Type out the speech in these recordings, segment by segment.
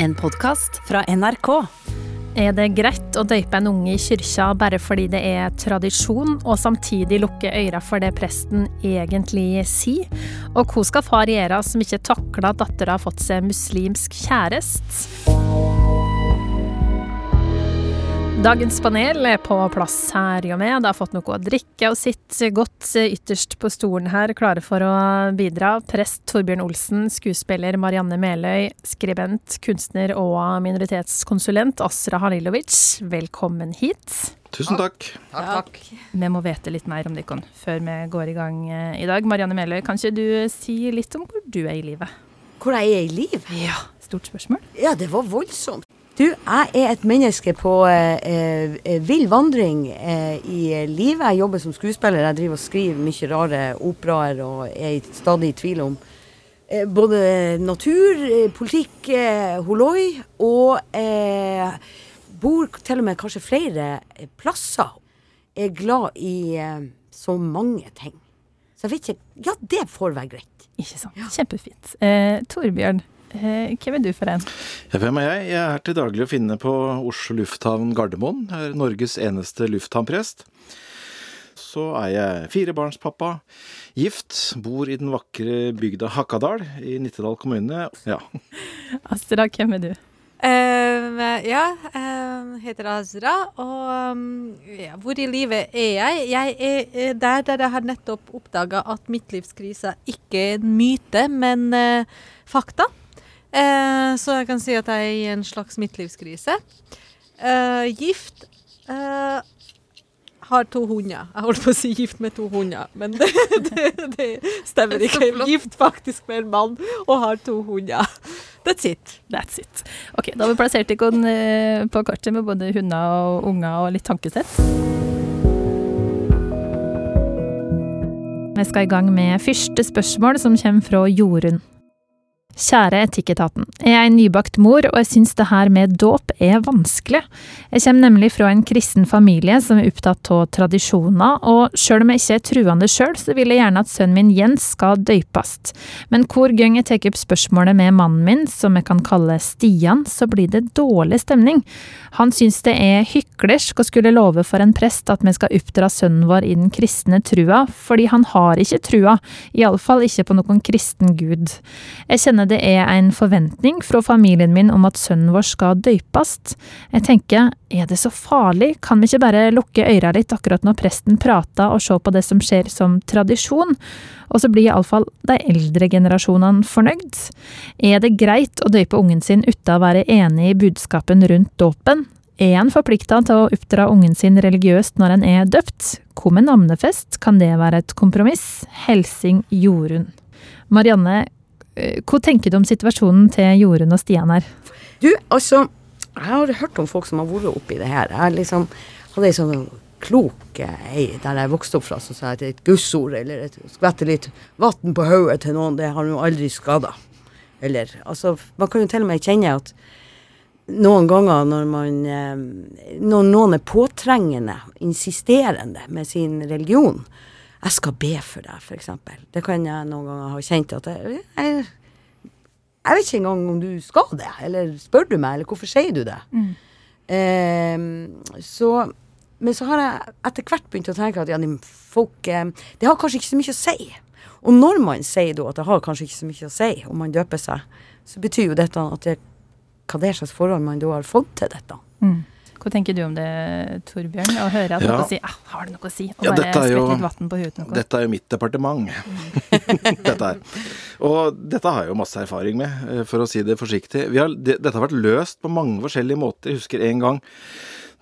En podkast fra NRK. Er det greit å døype en unge i kyrkja bare fordi det er tradisjon, og samtidig lukke øyra for det presten egentlig sier? Og hva skal far gjøre som ikke takler at dattera har fått seg muslimsk kjæreste? Dagens panel er på plass her i og med. Det har fått noe å drikke og sitter godt ytterst på stolen her, klare for å bidra. Prest Torbjørn Olsen, skuespiller Marianne Meløy, skribent, kunstner og minoritetskonsulent Asra Halilovic. Velkommen hit. Tusen takk. Takk, takk. Vi må vite litt mer om dere før vi går i gang eh, i dag. Marianne Meløy, kan ikke du si litt om hvor du er i livet? Hvor jeg er i liv? Ja, Stort spørsmål. Ja, det var voldsomt. Du, jeg er et menneske på eh, eh, vill vandring eh, i livet. Jeg jobber som skuespiller. Jeg driver og skriver mye rare operaer og er stadig i tvil om eh, både natur, politikk, eh, holoi, og eh, bor til og med kanskje flere plasser. plasser. Er glad i eh, så mange ting. Så jeg vet ikke Ja, det får være greit. Ikke sant. Kjempefint. Eh, Torbjørn, hvem er du for en? Ja, hvem er jeg? Jeg er til daglig å finne på Oslo lufthavn Gardermoen. Jeg er Norges eneste lufthavnprest. Så er jeg firebarnspappa, gift, bor i den vakre bygda Hakadal i Nittedal kommune. Ja. Astrid, hvem er du? Um, ja, um, heter Azra, og um, ja, hvor i livet er jeg? Jeg er eh, der der jeg har nettopp oppdaga at midtlivskrisa ikke er en myte, men uh, fakta. Eh, så jeg kan si at jeg er i en slags midtlivskrise. Eh, gift. eh, har to hunder. Jeg holdt på å si gift med to hunder, men det, det, det stemmer ikke. Jeg er gift faktisk med en mann og har to hunder. That's it. That's it. Ok, Da har vi plassert dere eh, på kartet med både hunder og unger og litt tankesett. Vi skal i gang med første spørsmål, som kommer fra Jorunn. Kjære Etikketaten. Jeg er en nybakt mor, og jeg syns det her med dåp er vanskelig. Jeg kommer nemlig fra en kristen familie som er opptatt av tradisjoner, og sjøl om jeg ikke er truende sjøl, så vil jeg gjerne at sønnen min Jens skal døypast. Men hvor gang jeg tar opp spørsmålet med mannen min, som jeg kan kalle Stian, så blir det dårlig stemning. Han syns det er hyklersk å skulle love for en prest at vi skal oppdra sønnen vår i den kristne trua, fordi han har ikke trua, iallfall ikke på noen kristen gud. Jeg kjenner det er en forventning fra familien min om at sønnen vår skal døypast. Jeg tenker, er det så farlig, kan vi ikke bare lukke øyra litt akkurat når presten prater og se på det som skjer som tradisjon? Og så blir iallfall de eldre generasjonene fornøyd. Er det greit å døype ungen sin uten å være enig i budskapen rundt dåpen? Er han forplikta til å oppdra ungen sin religiøst når han er døpt? Kommer navnefest, kan det være et kompromiss? Helsing Jorunn. Marianne, hva tenker du om situasjonen til Jorunn og Stian her? Du, altså, jeg har hørt om folk som har vært oppi det her. Jeg liksom hadde ei sånn klok eh, ei der jeg vokste opp fra, som sa at et gussord eller et skvette litt vann på hodet til noen, det har du aldri skada. Eller altså, man kan jo til og med kjenne at noen ganger når man eh, Når noen er påtrengende, insisterende med sin religion Jeg skal be for deg, f.eks. Det kan jeg noen ganger ha kjent at jeg, jeg jeg vet ikke engang om du skal det, eller spør du meg, eller hvorfor sier du det? Eh, så, men så har jeg etter hvert begynt å tenke at ja, de folk eh, Det har kanskje ikke så mye å si. Og når man sier da at det har kanskje ikke så mye å si om man døper seg, så betyr jo dette at det, hva det er slags forhold man da har fått til dette. Hva tenker du om det, Torbjørn? Å høre at Ja. noen sier ah, 'har det noe å si', og Ja, bare sprette litt vann på huet. Dette er jo mitt departement. dette er. Og dette har jeg jo masse erfaring med, eh, for å si det forsiktig. Vi har, det, dette har vært løst på mange forskjellige måter. Jeg husker en gang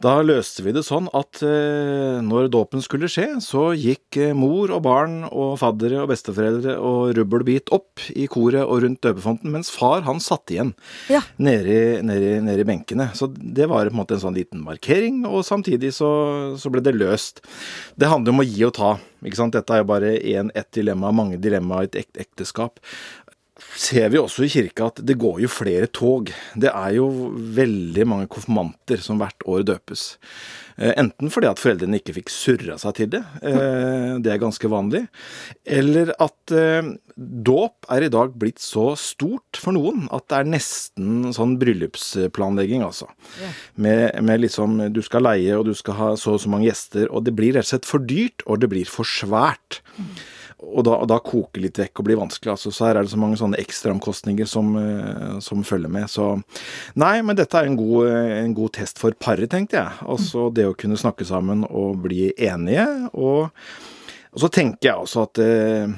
da løste vi det sånn at eh, når dåpen skulle skje, så gikk eh, mor og barn og faddere og besteforeldre og rubbelbit opp i koret og rundt døpefonten, mens far han satt igjen Ja. nede nede, nede i benkene. Så det var på en måte en sånn liten markering, og samtidig så, så ble det løst. Det handler om å gi og ta. ikke sant? Dette er jo bare én, ett dilemma, mange dilemmaer i et ekteskap. Ser vi også i kirka at det går jo flere tog. Det er jo veldig mange konfirmanter som hvert år døpes. Eh, enten fordi at foreldrene ikke fikk surra seg til det, eh, det er ganske vanlig, eller at eh, dåp er i dag blitt så stort for noen at det er nesten sånn bryllupsplanlegging, altså. Med, med liksom du skal leie og du skal ha så og så mange gjester, og det blir rett og slett for dyrt, og det blir for svært. Og da, da koker litt vekk og blir vanskelig. altså Så her er det så mange sånne ekstraomkostninger som, eh, som følger med. Så nei, men dette er en god, en god test for paret, tenkte jeg. Altså det å kunne snakke sammen og bli enige. Og, og så tenker jeg også at eh,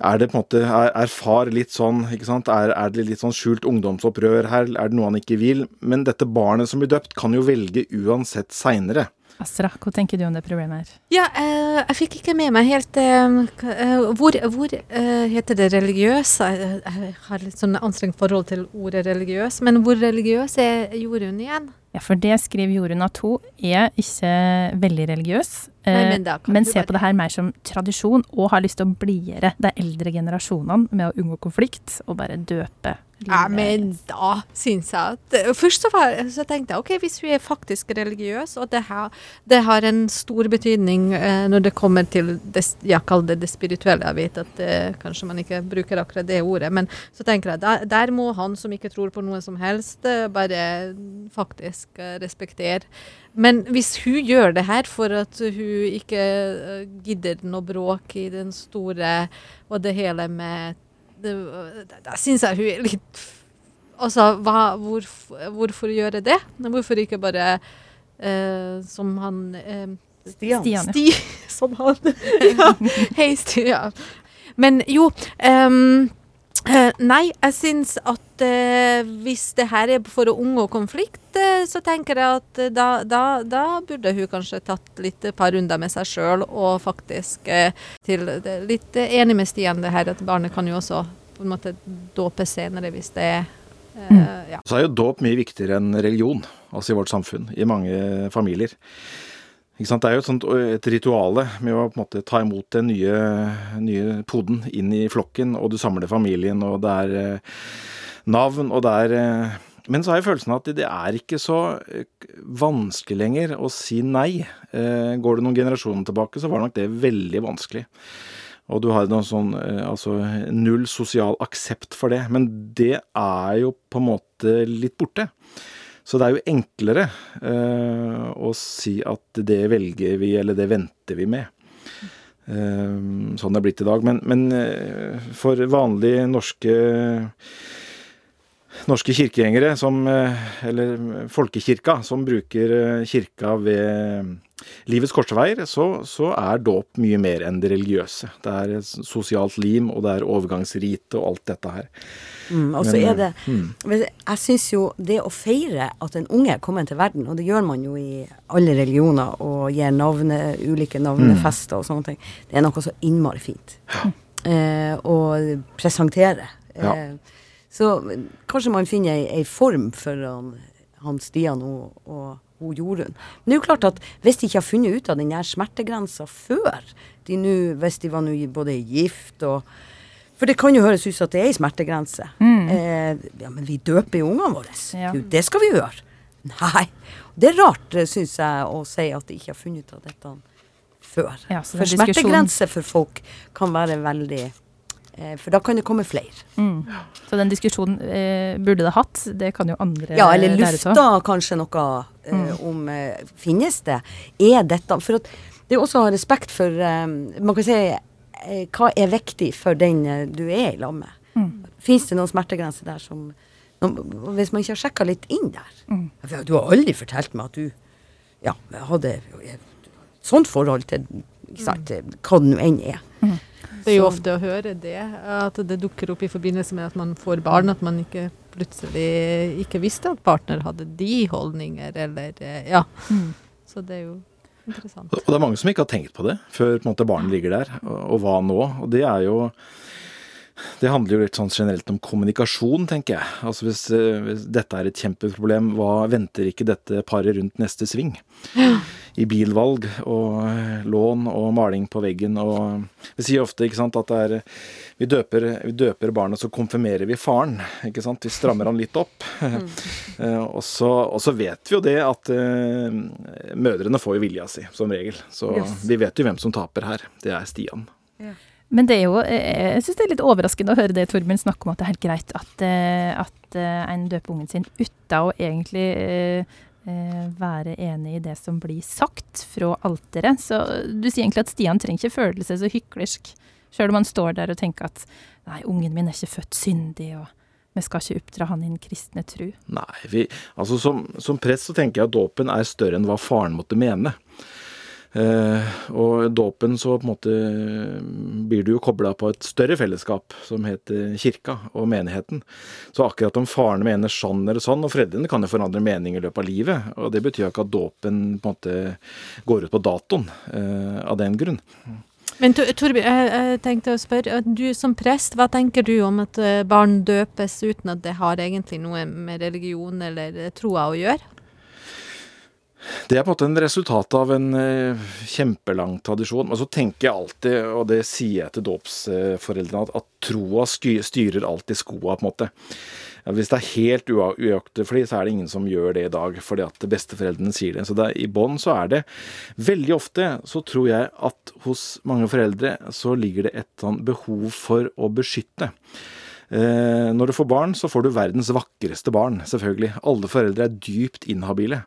er det på en måte, er, er far litt sånn, ikke sant, er, er, det litt sånn skjult ungdomsopprør her, er det noe han ikke vil? Men dette barnet som blir døpt, kan jo velge uansett seinere. Astra, hva tenker du om det problemet her? Ja, eh, jeg fikk ikke med meg helt eh, eh Hvor, hvor eh, heter det religiøs? Jeg, jeg har litt sånn anstrengt forhold til ordet religiøs, men hvor religiøs er Jorunn igjen? Ja, for det skriver Jorunn at hun er ikke veldig religiøs, Nei, eh, men men du ser på det her mer som tradisjon, og har lyst til å blidgjøre de eldre generasjonene med å unngå konflikt, og bare døpe. Ja, men da syns jeg at eh, Først så, fremst så tenkte jeg ok, hvis hun er faktisk religiøs, og det har, det har en stor betydning eh, når det kommer til det, jeg kaller det det spirituelle. Jeg vet at eh, kanskje man ikke bruker akkurat det ordet, men så tenker jeg der, der må han som ikke tror på noe som helst, eh, bare faktisk eh, respektere. Men hvis hun gjør det her for at hun ikke eh, gidder noe bråk i den store og det hele med det, Da syns jeg hun er litt Altså, hva, hvorf, hvorfor gjøre det? Hvorfor ikke bare eh, som han eh, Stian. Stian. Sti, som han. ja. Hei, Stian. Men jo ehm, eh, Nei, jeg syns at uh, hvis det her er for å unngå konflikt, uh, så tenker jeg at da, da, da burde hun kanskje tatt litt et par runder med seg sjøl og faktisk til det, litt enig med Stian det her at barnet kan jo også på en måte dåpe senere hvis det er eh, ja. Så er jo dåp mye viktigere enn religion, altså i vårt samfunn, i mange familier. Det er jo et, sånt, et rituale med å på en måte ta imot den nye, nye poden inn i flokken, og du samler familien, og det er eh, navn, og det er eh, Men så har jeg følelsen av at det er ikke så eh, vanskelig lenger å si nei. Går du noen generasjoner tilbake, så var nok det veldig vanskelig. Og du har noen sånn, altså null sosial aksept for det. Men det er jo på en måte litt borte. Så det er jo enklere uh, å si at det velger vi, eller det venter vi med. Uh, sånn det er blitt i dag. Men, men uh, for vanlige norske norske kirkegjengere, som, eh, eller folkekirka, som bruker eh, kirka ved livets korsveier, så, så er dåp mye mer enn det religiøse. Det er sosialt lim, og det er overgangsrite og alt dette her. Mm, og så er det mm. Jeg syns jo det å feire at en unge er kommet til verden, og det gjør man jo i alle religioner, og gir navne, ulike navnefester og sånne ting, det er noe så innmari fint. Eh, å presentere. Ja. Eh, så kanskje man finner ei, ei form for han, han Stian og, og hun Jorunn. Men det er jo klart at hvis de ikke har funnet ut av den der smertegrensa før, de nu, hvis de var nu både gift og For det kan jo høres ut som at det er ei smertegrense. Eh, ja, men vi døper jo ungene våre. Ja. Jo, det skal vi gjøre. Nei. Det er rart, syns jeg, å si at de ikke har funnet ut av dette før. Ja, for smertegrense for folk kan være veldig eh, For da kan det komme flere. Mm. Så den diskusjonen eh, burde det hatt, det kan jo andre Ja, eller lufta kanskje noe eh, om eh, Finnes det? Er dette For at det er også å ha respekt for eh, Man kan si eh, hva er viktig for den eh, du er i lag med. Mm. Fins det noen smertegrenser der som noen- Hvis man ikke har sjekka litt inn der Mm. For Du har aldri fortalt meg at du ja, hadde et sånt forhold til ikke sant, hva det nå enn er. Det er jo ofte å høre det, at det dukker opp i forbindelse med at man får barn, at man ikke plutselig ikke visste at partner hadde de holdninger, eller eh, Ja. Mm. Så det er jo interessant. Og det er mange som ikke har tenkt på det før på en måte barnet ligger der. Og, og hva nå? Og det er jo Det handler jo litt sånn generelt om kommunikasjon, tenker jeg. Altså hvis, eh, hvis dette er et kjempeproblem, hva venter ikke dette paret rundt neste sving? I bilvalg og eh, lån og maling på veggen og Vi sier ofte ikke sant, at det er vi døper, vi døper barnet, så konfirmerer vi faren. ikke sant? Vi strammer han litt opp. Mm. og, så, og, så, vet vi jo det at uh, mødrene får jo vilja si, som regel. Så yes. vi vet jo hvem som taper her. Det er Stian. Ja. Men det er jo, eh, jeg syns det er litt overraskende å høre det Torbjørn snakke om at det er helt greit at, eh, at eh, en døper ungen sin uten å egentlig være enig i det som blir sagt fra alteret. Så du sier egentlig at Stian trenger ikke føle seg så hyklersk, sjøl om han står der og tenker at nei, ungen min er ikke født syndig. og vi skal ikke oppdra han i den kristne tru. Nei, vi, altså som, som prest så tenker jeg at dåpen er større enn hva faren måtte mene. Eh, og dåpen så på en måte blir du jo kobla på et større fellesskap som heter kirka og menigheten. Så akkurat om faren mener sånn eller sånn, og foreldrene kan jo forandre mening i løpet av livet. Og det betyr jo ikke at dåpen på en måte går ut på datoen eh, av den grunn. Men Torbjørn, jeg tenkte å spørre, du som prest, hva tenker du om at eh, barn døpes uten at det har egentlig noe med religion eller troa å gjøre? Det er på en måte en resultat av en uh, kjempelang tradisjon. Men så tenker jeg alltid, og det sier jeg til dåpsforeldrene, at, at troa styrer alltid skoa, på en måte. Hvis det er helt uaktelig, så er det ingen som gjør det i dag fordi at besteforeldrene sier det. Så det er, i bånn så er det Veldig ofte så tror jeg at hos mange foreldre så ligger det et sånn behov for å beskytte. Eh, når du får barn, så får du verdens vakreste barn, selvfølgelig. Alle foreldre er dypt inhabile.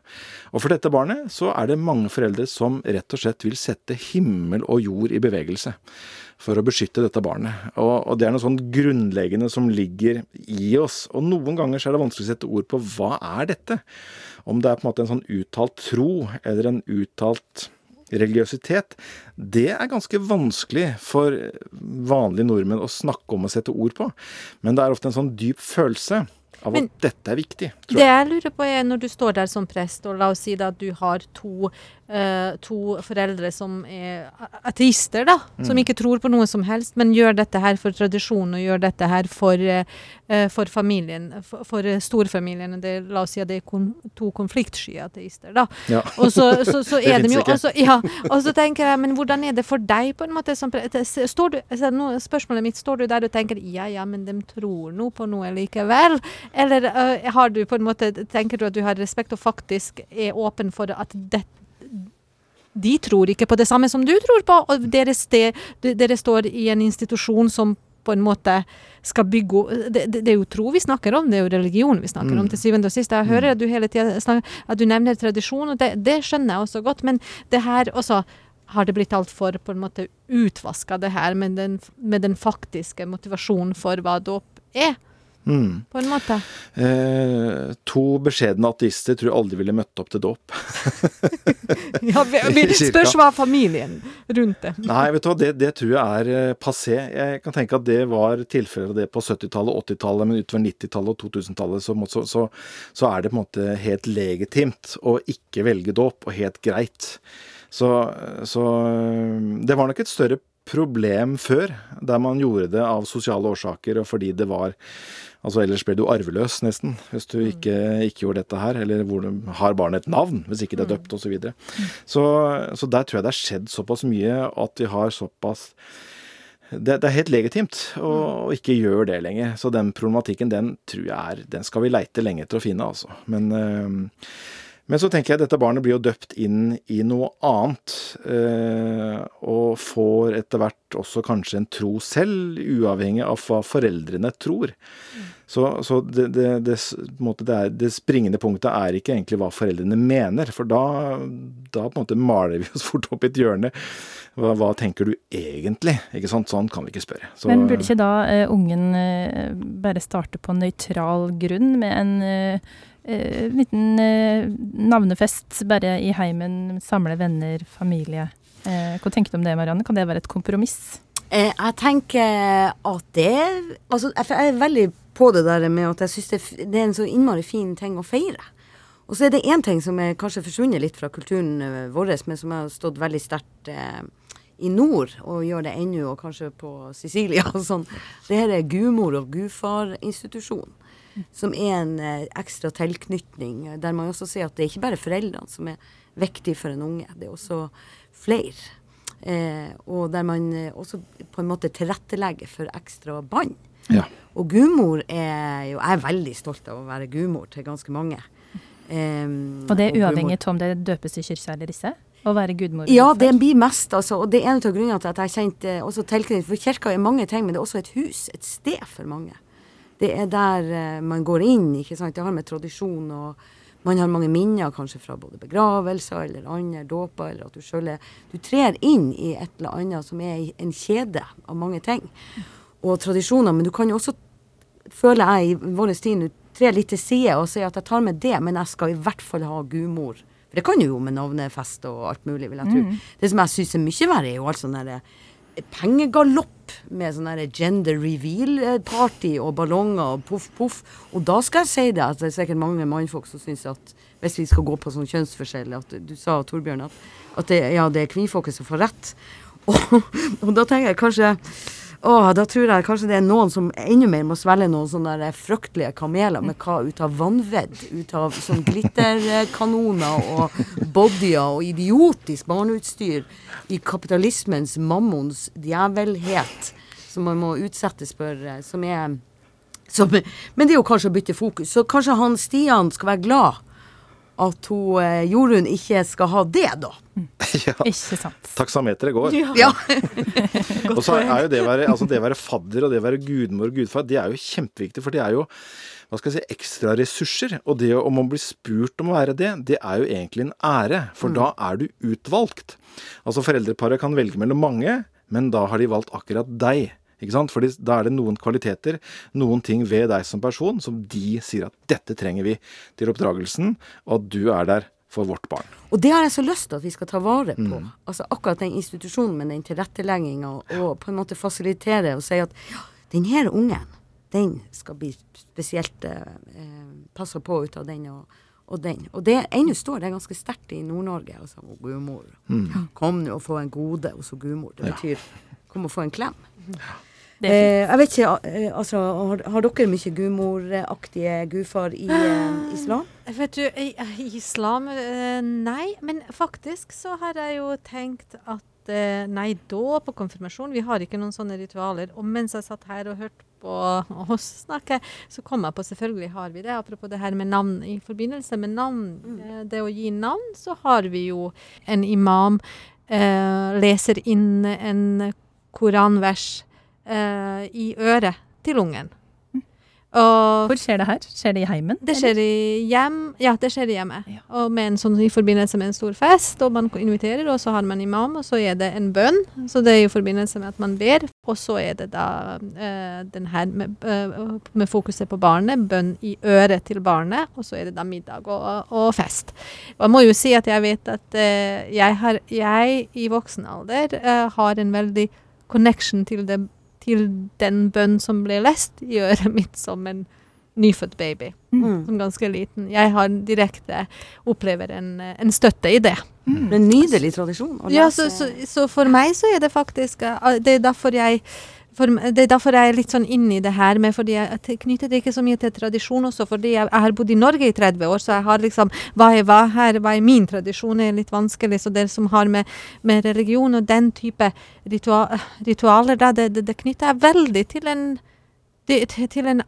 Og for dette barnet så er det mange foreldre som rett og slett vil sette himmel og jord i bevegelse for å beskytte dette barnet. Og, og det er noe sånn grunnleggende som ligger i oss. Og noen ganger så er det vanskelig å sette ord på hva er dette? Om det er på en måte en sånn uttalt tro, eller en uttalt religiøsitet, det er ganske vanskelig for vanlige nordmenn å snakke om og sette ord på. Men det er ofte en sånn dyp følelse av Men, at dette er viktig. Tror jeg. Det jeg lurer på er når du står der som prest, og la oss si da at du har to uh, to foreldre som er ateister, da. Mm. Som ikke tror på noe som helst, men gjør dette her for tradisjon, og gjør dette her for, uh, for familien, for, for storfamilien. Det, la oss si at det er kon, to konfliktsky ateister, da. Ja. Og så, så, så er de jo også, ja, Og så tenker jeg, men hvordan er det for deg, på en måte? Som, står du, altså, nå, spørsmålet mitt, står du der og tenker ja, ja, men de tror noe på noe likevel? Eller uh, har du på en måte, tenker du at du har respekt og faktisk er åpen for at det, de tror ikke på det samme som du tror på, og dere, sted, dere står i en institusjon som på en måte skal bygge det, det, det, er jo tro vi snakker om, det er jo religion vi snakker mm. om til syvende og sist. Jeg hører mm. at du hele tida at du nevner tradisjon, og det, det, skjønner jeg også godt. Men det her også har det blitt altfor på en måte utvaska, det her med den, med den faktiske motivasjonen for hva dåp er. Mm. På en måte. Eh, to beskjedne ateister tror jeg aldri ville møtt opp til dåp. ja, spørs hva familien rundt det. Nei, vet du hva, det, det, tror jeg er eh, passé. Jeg kan tenke at det var tilfellet det på 70-tallet, 80-tallet, men utover 90-tallet og 2000-tallet så, så, så, så, er det på en måte helt legitimt å ikke velge dåp, og helt greit. Så, så det var nok et større problem før, der man gjorde det av sosiale årsaker og fordi det var Altså Ellers ble du arveløs, nesten, hvis du ikke, ikke gjorde dette her. Eller hvor du har barnet et navn, hvis ikke det er døpt, osv. Så, videre. så Så der tror jeg det har skjedd såpass mye at vi har såpass det, det, er helt legitimt å, å, ikke gjøre det lenger. Så den problematikken, den tror jeg er Den skal vi leite lenge etter å finne, altså. Men øh, men så tenker jeg at dette barnet blir jo døpt inn i noe annet, eh, og får etter hvert også kanskje en tro selv, uavhengig av hva foreldrene tror. Så, så det, det, det, er, det, springende punktet er ikke egentlig hva foreldrene mener, for da, da på en måte maler vi oss fort opp i et hjørne. Hva, hva, tenker du egentlig? Ikke sant? Sånn kan vi ikke spørre. Så, Men burde ikke da uh, ungen uh, bare starte på nøytral grunn med en uh, eh, liten eh, navnefest bare i heimen, samle venner, familie. Eh, hva tenker du om det, Marianne? Kan det være et kompromiss? Eh, jeg tenker at det Altså, jeg er veldig på det der med at jeg syns det, det, er en så innmari fin ting å feire. Og så er det én ting som er kanskje forsvunnet litt fra kulturen eh, vår, men som har stått veldig sterkt eh, i nord, og gjør det ennå, og kanskje på Sicilia og sånn. Det her er gudmor- og gudfar-institusjon. Som er en eh, ekstra tilknytning, der man også ser at det er ikke bare foreldrene som er viktige for en unge, det er også flere. Eh, og der man eh, også på en måte tilrettelegger for ekstra bånd. Ja. Og gudmor er jo Jeg er veldig stolt av å være gudmor til ganske mange. Um, Og det er og uavhengig av om det døpes i kirka eller ikke? Å være gudmor? Ja, det blir mest, altså. Og det er en av grunnene til at jeg kjente også tilknytning. For kirka er mange ting, men det er også et hus. Et sted for mange. Det er der eh, man går inn, ikke sant. Det har med tradisjon og man har mange minner kanskje fra både begravelser eller andre dåper, eller at du sjøl er Du trer inn i et eller annet som er en kjede av mange ting. Og tradisjoner. Men du kan jo også, føler jeg i vår tid nå, tre litt til side og si at jeg tar med det, men jeg skal i hvert fall ha gudmor. For det kan du jo med navnefest og alt mulig, vil jeg tro. Det som jeg syns er mye verre, er jo alt sånn derre pengegalopp med sånn der gender reveal-party og ballonger og poff, poff. Og da skal jeg si det at det er sikkert mange mannfolk som syns at hvis vi skal gå på sånn kjønnsforskjell at Du sa, Torbjørn, at, at det, ja, det er kvinnfolket som får rett. Og, og da tenker jeg kanskje Åh, da tror jeg kanskje det er noen som enda mer må svelge noen sånne der fryktelige kameler med hva ut av vannvedd, ut av sånn glitterkanoner og bodyer og idiotisk barneutstyr i kapitalismens mammons djevelhet som man må utsettes for, eh, som er som, Men det er jo kanskje å bytte fokus. Så kanskje han Stian skal være glad at hun eh, Jorunn ikke skal ha det, da. ja. Ikke sant. Taksameteret går. Ja. Og så er jo det å være, altså det å være fadder og det å være gudmor og gudfar, det er jo kjempeviktig, for det er jo hva skal jeg si, ekstra ressurser. Og det om man blir spurt om å være det, det er jo egentlig en ære, for da er du utvalgt. Altså foreldreparet kan velge mellom mange, men da har de valgt akkurat deg. Ikke sant? Fordi da er det noen kvaliteter, noen ting ved deg som person, som de sier at dette trenger vi til oppdragelsen, og at du er der for vårt barn. Og det har jeg så lyst til at vi skal ta vare på. Altså Akkurat den institusjonen med den tilrettelegginga, og, på en måte fasilitere og si at ja, den her ungen, den skal bli spesielt eh, passa på ut av den og, og den. Og det ennå står det ganske sterkt i Nord-Norge. Altså, og gudmor. Kom nå og få en gode hos gudmor. Det betyr kom og få en klem. Ja. Eh, jeg vet ikke, eh, altså, har, har dere mye gudmoraktige gudfar i eh, islam? Vet du, i, i islam eh, Nei, men faktisk så har jeg jo tenkt at eh, Nei, dåp og konfirmasjon, vi har ikke noen sånne ritualer. Og mens jeg satt her og hørte på oss snakke, så kom jeg på selvfølgelig har vi det. Apropos det her med navn. I forbindelse med navn, eh, det å gi navn, så har vi jo en imam eh, leser inn en koranvers eh, i øret til ungen. Og Hvor skjer det her? Skjer det i heimen? det skjer i hjem, ja, det skjer i hjemmet. Ja. Og med en sånn, I forbindelse med en stor fest, og man inviterer, og så har man imam, og så er det en bønn. Så det er i forbindelse med at man ber. Og så er det da eh, den her med, eh, med fokuset på barnet, bønn i øret til barnet, og så er det da middag og, og fest. Og jeg må jo si at jeg vet at eh, jeg, har, jeg i voksen alder eh, har en veldig connection til det til den bønn som ble lest i øret mitt som en nyfødt baby. Mm. Som ganske liten. Jeg har direkte opplever en, en støtte i det. Er en nydelig tradisjon. å Ja, så, så, så for meg så er det faktisk eh, Det er derfor jeg for, det er derfor jeg er litt sånn inni det her, med fordi jeg jeg knytter det ikke så mye til tradisjon også, fordi jeg, jeg har bodd i Norge i 30 år, så jeg har liksom Hva er hva her, hva er min tradisjon, er litt vanskelig. Så det som har med, med religion og den type ritual, ritualer, da, det, det, det knytter jeg veldig til en til til en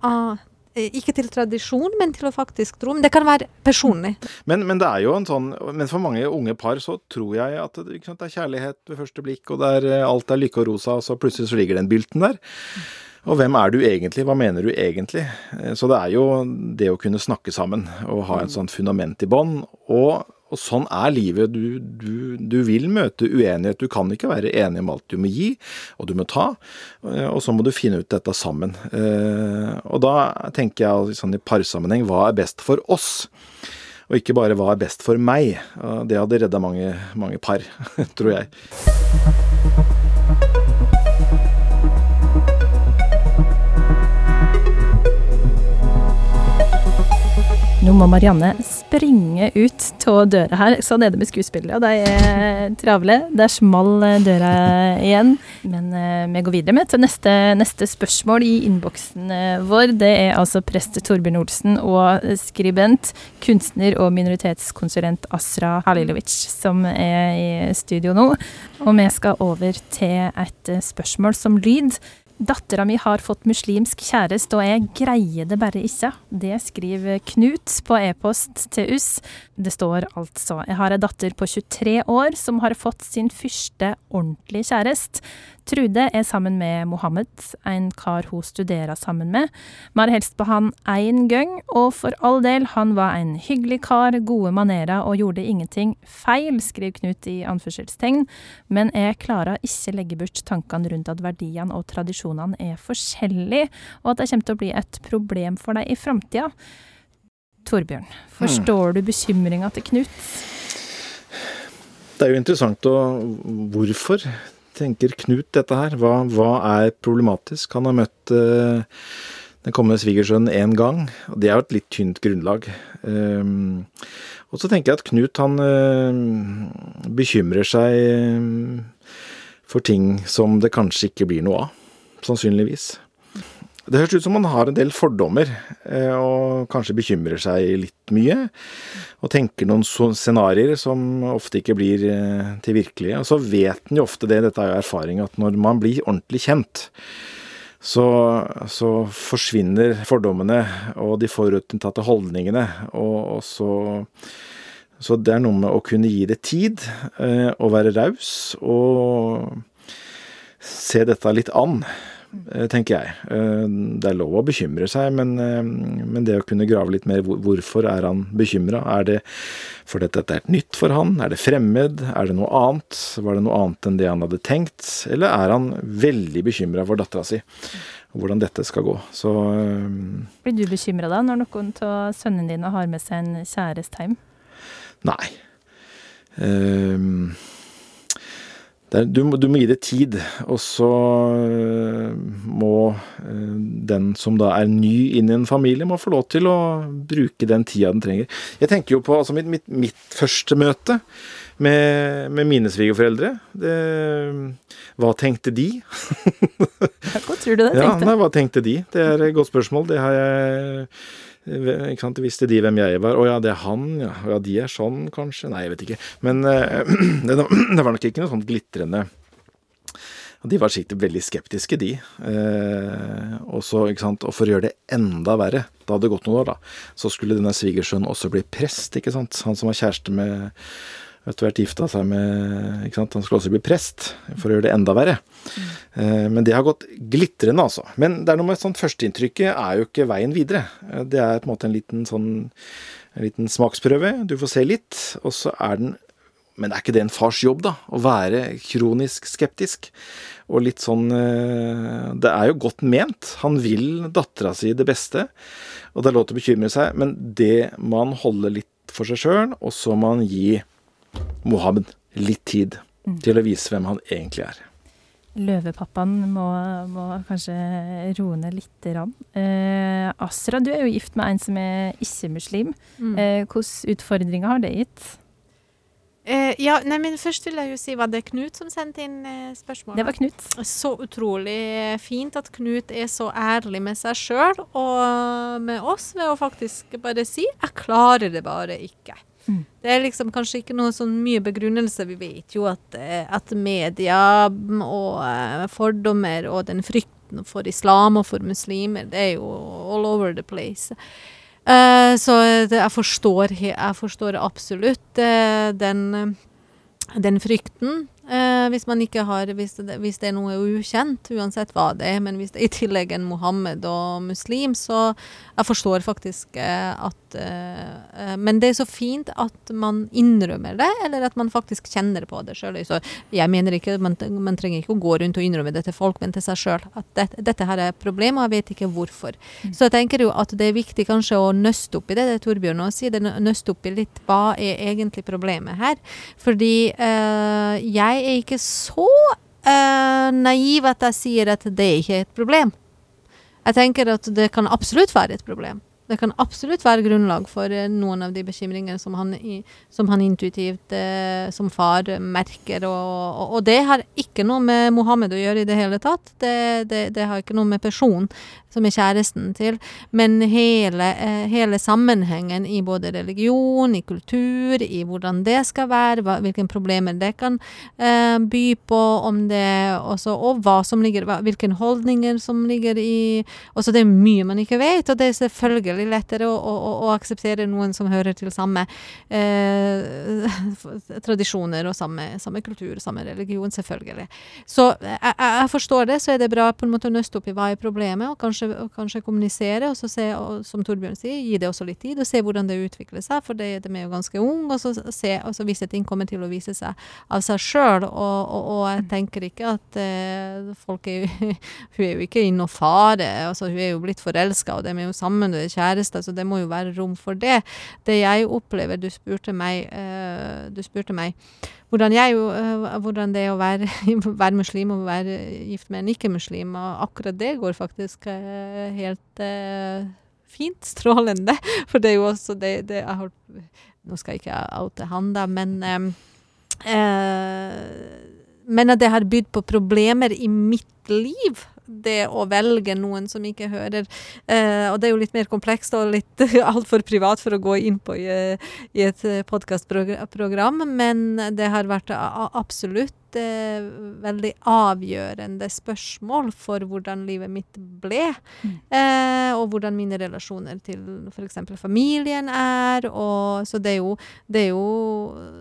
Ikke til tradisjon, men til å faktisk tro. Men det kan være personlig. Men, men det er jo en sånn Men for mange unge par så tror jeg at det, sant, det er kjærlighet ved første blikk, og er, eh, alt er lykke og rosa, og så plutselig så ligger den bylten der. Og hvem er du egentlig? Hva mener du egentlig? Eh, Så det er jo det å kunne snakke sammen og ha et sånt fundament i bånn. Og, og sånn er livet. Du, du, du vil møte uenighet. Du kan ikke være enig om alt du må gi, og du må ta. eh, Og så må du finne ut dette sammen. Eh, Og da tenker jeg sånn i parsammenheng, hva er best for oss? Og ikke bare hva er best for meg. Det hadde redda mange, mange par, tror jeg. Nå må Marianne springe ut av døra her. Sånn er det med skuespillere. De er travle. Det er small døra igjen. Men uh, vi går videre med til neste, neste spørsmål i innboksen uh, vår. Det er altså prest Torbjørn Olsen og skribent, kunstner og minoritetskonsulent Asra Halilovic som er i studio nå. Og vi skal over til et spørsmål som lyd. Dattera mi har fått muslimsk kjæreste, og jeg greier det bare ikke. Det skriver Knut på e-post til oss. Det står altså Jeg har ei datter på 23 år som har fått sin første ordentlige kjæreste. Trude er sammen med Mohammed, en kar hun studerer sammen med. Vi har helst på han én gang, og for all del, han var en hyggelig kar, gode manerer og gjorde ingenting feil, skriver Knut i anførselstegn, men jeg klarer ikke legge bort tankene rundt at verdiene og tradisjonene er forskjellige, og at det kommer til å bli et problem for deg i framtida. Torbjørn, forstår du bekymringa til Knut? Det er jo interessant å Hvorfor tenker Knut dette her? Hva, hva er problematisk? Han har møtt uh, den kommende svigersønnen én gang, og det er jo et litt tynt grunnlag. Um, og så tenker jeg at Knut han uh, bekymrer seg uh, for ting som det kanskje ikke blir noe av. Sannsynligvis. Det høres ut som man har en del fordommer, eh, og kanskje bekymrer seg litt mye. Og tenker noen scenarioer som ofte ikke blir eh, til virkelige. Og så vet en jo ofte det, dette er jo erfaring, at når man blir ordentlig kjent, så, så forsvinner fordommene og de forutinntatte holdningene. Og, og så, så det er noe med å kunne gi det tid, eh, og være raus, og se dette litt an. Eh, tenker jeg. Eh, det er lov å bekymre seg, men, eh, men det å kunne grave litt mer Hvorfor er han bekymra? Er det fordi dette er nytt for han? Er det fremmed? Er det noe annet? Var det noe annet enn det han hadde tenkt? Eller er han veldig bekymra for dattera si? Hvordan dette skal gå. Så Blir du bekymra da, når noen av sønnene dine har med seg en kjæreste hjem? Nei. Um, er, du, du, må gi det tid, og så øh, må øh, den som da er ny inn i en familie, må få lov til å bruke den tida den trenger. Jeg tenker jo på altså mitt, mitt, mitt første møte med, med mine svigerforeldre. Hva tenkte de? Hva tror du det tenkte? Ja, nei, hva tenkte de? Det er et godt spørsmål. Det har jeg ikke sant? Visste de hvem jeg var? Å ja, det er han, ja. ja. De er sånn, kanskje? Nei, jeg vet ikke. Men uh, det, var nok ikke noe sånt glitrende De var sikkert veldig skeptiske, de. Eh, og så, og for å gjøre det enda verre, da hadde det gått noen år, da, så skulle denne svigersønnen også bli prest, ikke sant. Han som var kjæreste med etter hvert gifta seg med ikke sant? Han skulle også bli prest, for å gjøre det enda verre. Mm. Men det har gått glitrende, altså. Men det er noe med sånn førsteinntrykket er jo ikke veien videre. Eh, det er på en måte en liten sånn en liten smaksprøve. Du får se litt, og så er den Men er ikke det en fars jobb, da? Å være kronisk skeptisk? Og litt sånn eh, Det er jo godt ment. Han vil dattera si det beste, og det er lov til å bekymre seg, men det man holder litt for seg sjøl, og så må man gi Mohammed litt tid mm. til å vise hvem han egentlig er. Løvepappaen må, må kanskje roe ned lite grann. Eh, Asra, du er jo gift med en som er ikke-muslim. Mm. Eh, Hvilke utfordringer har det gitt? Eh, ja, nei, men Først vil jeg jo si var det Knut som sendte inn eh, spørsmålet. Det var Knut. Så utrolig fint at Knut er så ærlig med seg sjøl og med oss ved å faktisk bare si 'jeg klarer det bare ikke'. Mm. Det er liksom kanskje ikke noe sånn mye begrunnelse. Vi vet jo at, eh, at media og uh, fordommer og den frykten for islam og for muslimer, det er jo all over the place. Uh, så det, jeg, forstår, jeg, forstår, absolutt uh, den, den frykten. Eh, hvis man ikke har hvis det, hvis det, er noe ukjent, uansett hva det er. Men hvis det er i tillegg en Mohammed og muslim, så jeg forstår faktisk eh, at eh, eh, Men det er så fint at man innrømmer det, eller at man faktisk kjenner på det sjøl. Jeg mener ikke man, man, trenger ikke å gå rundt og innrømme det til folk, men til seg sjøl. At det, dette her er et problem, og jeg vet ikke hvorfor. Mm. Så jeg tenker jo at det er viktig kanskje å nøste opp i det, det Torbjørn også sier. Nøste opp i litt hva er egentlig problemet her. Fordi eh, jeg jeg er ikke så uh, naiv at jeg sier at det ikke er et problem. Jeg tenker at det kan absolutt være et problem. Det kan absolutt være grunnlag for eh, noen av de bekymringene som han, som han intuitivt eh, som far merker. Og, og, det har ikke noe med Mohammed å gjøre i det hele tatt. Det, det, det har ikke noe med personen som er kjæresten til, men hele, eh, hele, sammenhengen i både religion, i kultur, i hvordan det skal være, hvilke problemer det kan by på, om det også, og hva som ligger, hvilke holdninger som ligger i også Det er mye man ikke vet, og det er selvfølgelig lettere å, å, å akseptere noen som hører til samme eh, tradisjoner og samme, samme, kultur, samme religion, selvfølgelig. Så jeg, jeg forstår det, så er det bra på en måte å nøste opp i hva er problemet, og kanskje og kanskje kommunisere, og så se, og, som Torbjørn sier, gi det også litt tid, og se hvordan det utvikler seg, for det, de er jo ganske unge, og så se, og så visse ting kommer til å vise seg av seg sjøl. Og, og, jeg tenker ikke at eh, folk er jo Hun er jo ikke i noe fare, altså hun er jo blitt forelska, og de er jo sammen, og er kjærester, så det må jo være rom for det. Det jeg opplever, du spurte meg, uh, du spurte meg hvordan, jeg, uh, hvordan det er å være, være, muslim og være gift med en ikke-muslim. Og akkurat det går faktisk uh, helt fint. Strålende. For det er jo også det, det jeg har Nå skal jeg ikke oute han, da, men um, Men at det har bydd på problemer i mitt liv det å velge noen som ikke hører eh, Og det er jo litt mer komplekst og litt altfor privat for å gå inn på i, i et podkastprogram, men det har vært absolutt eh, veldig avgjørende spørsmål for hvordan livet mitt ble. Mm. Eh, og hvordan mine relasjoner til f.eks. familien er. Og, så det er jo, det er jo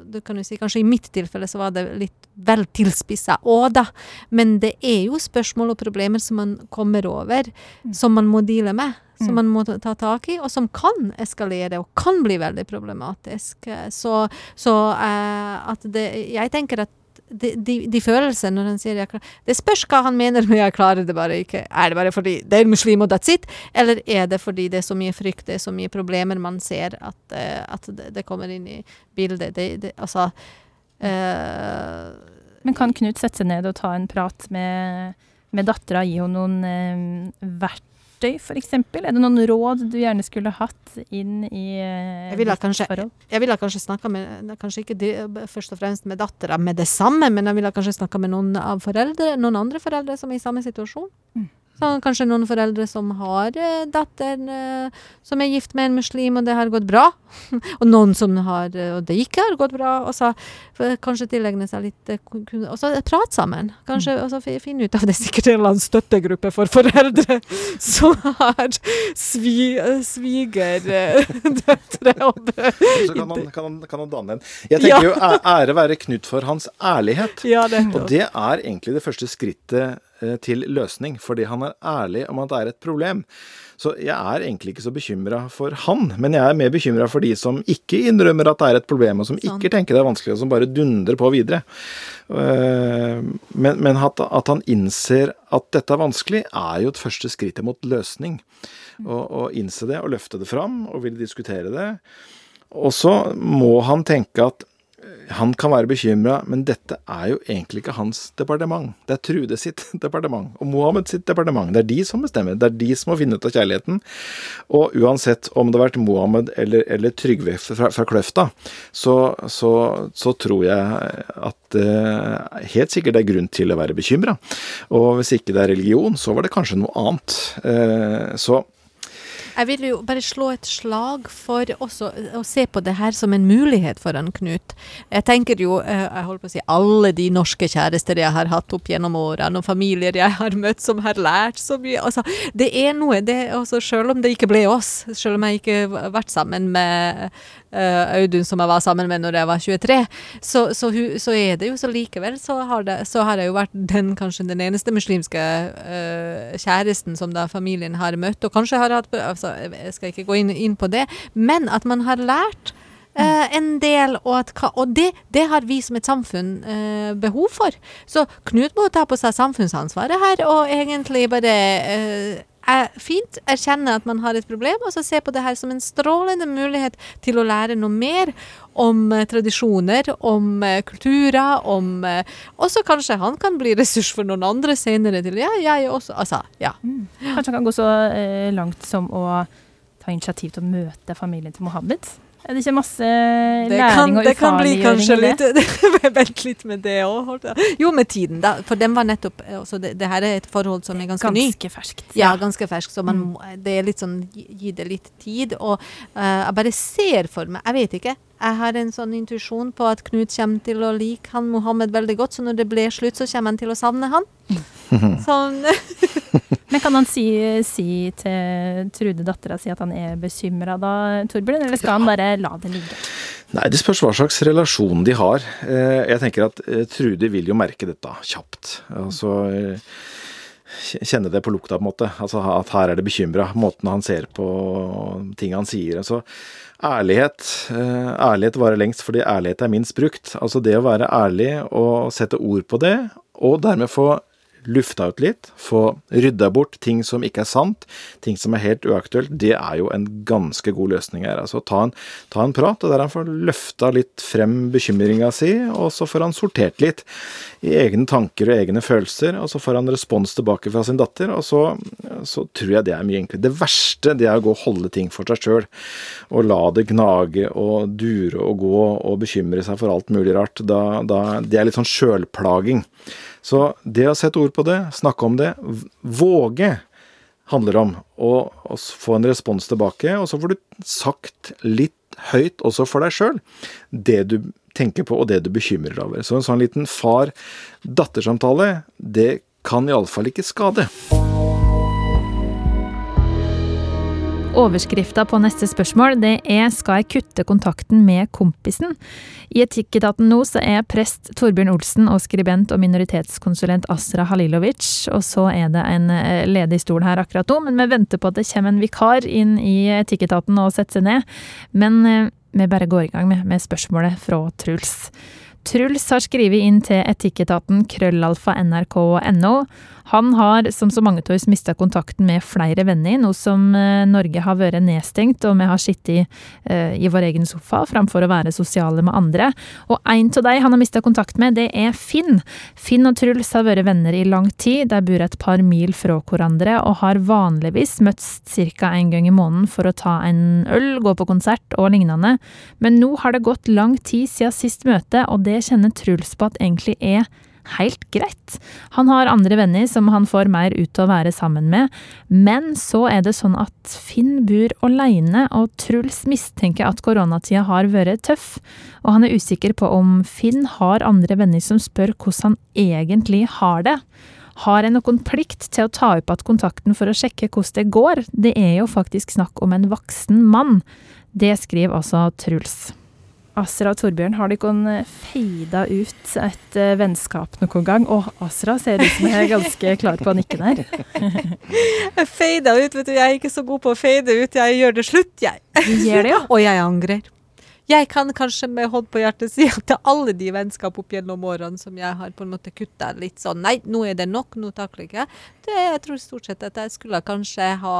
du kan jo si, Kanskje i mitt tilfelle så var det litt vel tilspissa òg, da. Men det er jo spørsmål og problemer som man kommer over, mm. som man må deale med som mm. man må ta tak i, og som kan eskalere og kan bli veldig problematisk. Så, så uh, at det Jeg tenker at de, de, følelsene når han sier jeg klarer Det spørs hva han mener med 'jeg klarer det bare ikke'. Er det bare fordi det er muslim og that's it? Eller er det fordi det er så mye frykt, det er så mye problemer man ser at, uh, at det, kommer inn i bildet? Det, det, altså uh, Men kan Knut sette seg ned og ta en prat med, med dattera, gi henne noen uh, vert verktøy, f.eks.? Er det noen råd du gjerne skulle hatt inn i uh, jeg ville kanskje? Jeg ville kanskje snakka med Kanskje ikke de, først og fremst med dattera med det samme, men jeg ville kanskje snakka med noen av foreldre, noen andre foreldre som er i samme situasjon. Mm. Så kanskje noen foreldre som har eh, datter eh, som er gift med en muslim, og det har gått bra. og noen som har, eh, og det ikke har gått bra. Og så kanskje tilegne seg litt eh, Og så prate sammen. Kanskje mm. og så finne ut av det er sikkert en eller annen støttegruppe for foreldre som har svi, eh, svigerdøtre og Så kan han, kan, han, kan han, danne en. Jeg tenker ja. jo ære være Knut for hans ærlighet. Ja, det. Og det er egentlig det første skrittet Eh, til løsning, fordi han er ærlig om at det er et problem. Så jeg er egentlig ikke så bekymra for han, men jeg er mer bekymra for de som ikke innrømmer at det er et problem, og som sånn. ikke tenker det er vanskelig, og som bare dundrer på videre. Eh, men, men at, at, han innser at dette er vanskelig, er jo et første skritt mot løsning. Å innse det og løfte det fram og ville diskutere det. Og så må han tenke at han kan være bekymra, men dette er jo egentlig ikke hans departement. Det er Trude sitt departement, og Mohammed sitt departement. Det er de som bestemmer. Det er de som må finne ut av kjærligheten. Og uansett om det har vært Mohammed eller, eller Trygve fra, fra Kløfta, så, så, så, tror jeg at uh, helt sikkert det er grunn til å være bekymra. Og hvis ikke det er religion, så var det kanskje noe annet. Uh, så jeg vil jo bare slå et slag for også å se på det her som en mulighet for han Knut. Jeg tenker jo, eh, jeg holder på å si, alle de norske kjærester jeg har hatt opp gjennom årene, og familier jeg har møtt som har lært så mye. Altså, det er noe, det, også, selv om det ikke ble oss, selv om jeg ikke har vært sammen med Audun som jeg var sammen med når jeg var 23, så, så, så er det jo så likevel så har, det, så har, jeg jo vært den kanskje den eneste muslimske uh, kjæresten som da familien har møtt, og kanskje har hatt altså, Jeg skal ikke gå inn, inn på det, men at man har lært Uh, en del, og, at, og det, det, har vi som et samfunn uh, behov for. Så Knut må ta på seg samfunnsansvaret her, og egentlig bare er fint erkjenne at man har et problem, og så se på det her som en strålende mulighet til å lære noe mer om uh, tradisjoner, om uh, kulturer, om uh, Også kanskje han kan bli ressurs for noen andre senere til Ja, jeg også. Altså, ja. Mm. Kanskje han kan gå så langt som å ta initiativ til å møte familien til Mohammed? Er det ikke masse Det læring kan, og det kan bli kanskje ufarliggjøring i litt det? Vent litt med det òg. Jo, med tiden, da. For den var nettopp altså det, det her er et forhold som er ganske, ny. Ganske ferskt. Ja, ganske ferskt. så man, Mm. må- det er litt sånn gi gi det litt tid. Og uh, jeg bare ser for meg Jeg vet ikke. Jeg har en sånn intuisjon på at Knut kommer til å like han Mohammed veldig godt, så når det blir slutt, så kommer han til å savne han. Sånn Men kan han si, si til Trude, dattera si, at han er bekymra da, Torbjørn? Eller skal han bare la det ligge? Nei, det spørs hva slags relasjon de har. Eh, Jeg tenker at eh, Trude vil jo merke dette kjapt. Altså eh, kjenne det på lukta, på en måte. Altså at her er det bekymra. Måten han ser på ting han sier. Altså ærlighet. Ærlighet varer lengst fordi ærlighet er minst brukt. Altså det å være ærlig og sette ord på det, og dermed få lufta ut litt, få rydda bort ting som ikke er sant, ting som er helt uaktuelt, det er jo en ganske god løsning her. Altså ta en, ta en prat, og der han får løfta litt frem bekymringa si, og så får han sortert litt i egne tanker og egne følelser, og så får han respons tilbake fra sin datter, og så, så tror jeg det er mye enklere. Det verste det er å gå og holde ting for seg sjøl, og la det gnage og dure og gå og bekymre seg for alt mulig rart. Da, da, det er litt sånn sjølplaging. Så det å sette ord på det, snakke om det, våge handler om å, få en respons tilbake, og så får du sagt litt høyt også for deg sjøl det du tenker på og det du bekymrer deg over. Så en sånn liten far-datter-samtale, det kan iallfall ikke skade. Overskrifta på neste spørsmål det er 'Skal jeg kutte kontakten med kompisen?' I Etikketaten nå så er prest Torbjørn Olsen og skribent og minoritetskonsulent Asra Halilovic, og så er det en eh, ledig stol her akkurat nå, men vi venter på at det kommer en vikar inn i Etikketaten og setter seg ned. Men eh, vi bare går i gang med, med spørsmålet fra Truls. Truls har skrevet inn til Etikketaten krøllalfa nrk.no. Han har, som så mange av oss, mista kontakten med flere venner, nå som eh, Norge har vært nedstengt og vi har sittet eh, i vår egen sofa framfor å være sosiale med andre. Og en av de han har mista kontakt med, det er Finn. Finn og Truls har vært venner i lang tid, de bor et par mil fra hverandre og har vanligvis møttes ca. en gang i måneden for å ta en øl, gå på konsert og lignende. Men nå har det gått lang tid siden sist møte, og det kjenner Truls på at egentlig er helt greit. Han har andre venner som han får mer ut til å være sammen med, men så er det sånn at Finn bor alene, og Truls mistenker at koronatida har vært tøff, og han er usikker på om Finn har andre venner som spør hvordan han egentlig har det. Har jeg noen plikt til å ta opp igjen kontakten for å sjekke hvordan det går? Det er jo faktisk snakk om en voksen mann. Det skriver altså Truls. Asra og Torbjørn, har dere feida ut et uh, vennskap noen gang? Og Asra ser ut som jeg er ganske klar på å nikke der. Jeg feida ut, vet du. Jeg er ikke så god på å feide ut. Jeg gjør det slutt, jeg. Gjør det, ja? Og jeg angrer. Jeg kan kanskje med hånd på hjertet si at til alle de vennskap opp gjennom årene som jeg har på en måte kutta litt sånn Nei, nå er det nok, nå takler jeg ikke. Det, jeg tror stort sett at jeg skulle kanskje ha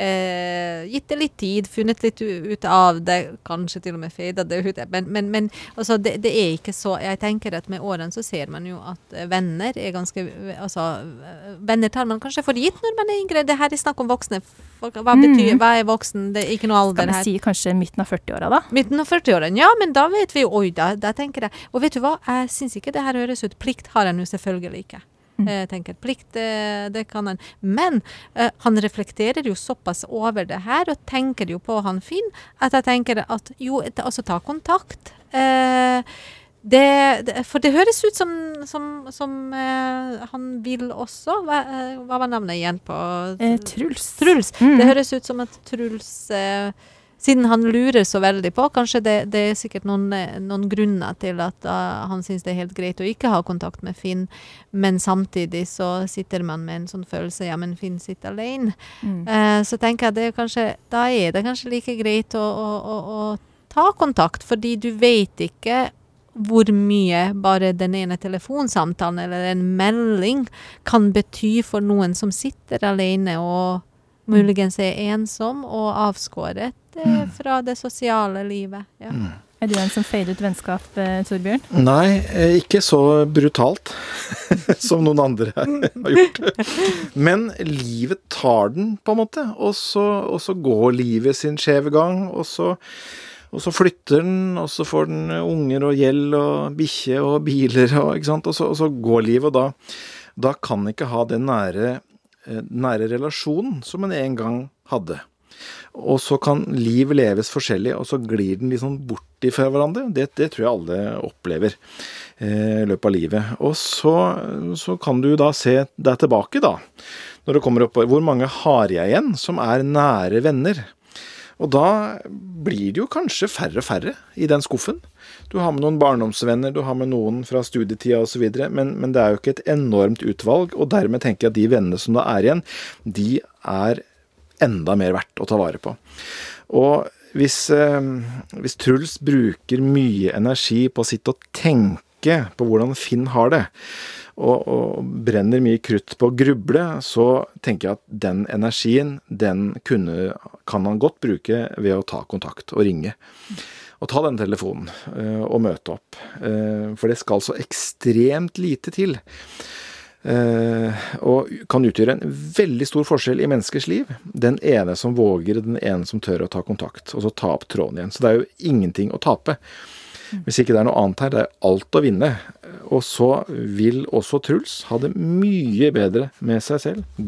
eh, gitt det litt tid, funnet litt ut av det, kanskje til og med feida det ut. Men, men, men altså, det, det er ikke så Jeg tenker at med årene så ser man jo at eh, venner er ganske Altså, eh, venner tar man kanskje for gitt når man er yngre. Det her er snakk om voksne. Hva betyr Hva er voksen? Det er ikke noe alder skal vi si kanskje midten av 40-åra, da? Midten av 40-årene, ja, men da vet vi jo Oi, da, da tenker jeg Og vet du hva, jeg syns ikke det her høres ut Plikt har en jo selvfølgelig ikke. Mm. Jeg tenker Plikt, det, kan han. Men eh, han reflekterer jo såpass over det her, og tenker jo på han Finn, at jeg tenker at jo, altså ta kontakt. Eh, det, det, for det høres ut som, som, som eh, han vil også. Hva, eh, hva var navnet igjen på Eh, Truls. Truls. Mm. Det høres ut som at Truls eh, Siden han lurer så veldig på, kanskje det, det er sikkert noen, noen grunner til at uh, han syns det er helt greit å ikke ha kontakt med Finn, men samtidig så sitter man med en sånn følelse ja, men Finn sitter alene. Mm. Uh, så tenker jeg det er kanskje, da er det kanskje like greit å, å, å, å ta kontakt, fordi du vet ikke hvor mye bare den ene telefonsamtalen eller en melding kan bety for noen som sitter alene og muligens er ensom og avskåret eh, fra det sosiale livet. Ja. Er du en som fader ut vennskap, eh, Torbjørn? Nei, eh, ikke så brutalt som noen andre har gjort. Men livet tar den, på en måte. Og så, og så går livet sin skjeve gang. Og så, og så flytter den, og så får den unger og gjeld og bikkje og biler, og, ikke sant? Og, så, og så går livet, og da, da kan ikke ha den nære, nære relasjonen som en en gang hadde. Og så kan liv leves forskjellig, og så glir den liksom borti bort fra hverandre. Det, det tror jeg alle opplever eh, i løpet av livet. Og så, så, kan du da se deg tilbake, da. Når det kommer opp Hvor mange har jeg igjen som er nære venner? Og da blir det jo kanskje færre og færre i den skuffen. Du har med noen barndomsvenner, du har med noen fra studietida osv., men, men det er jo ikke et enormt utvalg. Og dermed tenker jeg at de vennene som da er igjen, de er enda mer verdt å ta vare på. Og hvis, eh, hvis Truls bruker mye energi på å sitte og tenke på hvordan Finn har det, og, og, brenner mye krutt på å gruble, så tenker jeg at den energien, den kunne, kan han godt bruke ved å ta kontakt og ringe. Og ta den telefonen eh, og møte opp. Eh, for det skal så ekstremt lite til Eh, og kan utgjøre en veldig stor forskjell i menneskers liv. Den ene som våger, den ene som tør å ta kontakt, og så ta opp tråden igjen. Så det er jo ingenting å tape. Hvis ikke det er noe annet her, det er alt å vinne. Og så vil også Truls ha det mye bedre med seg selv.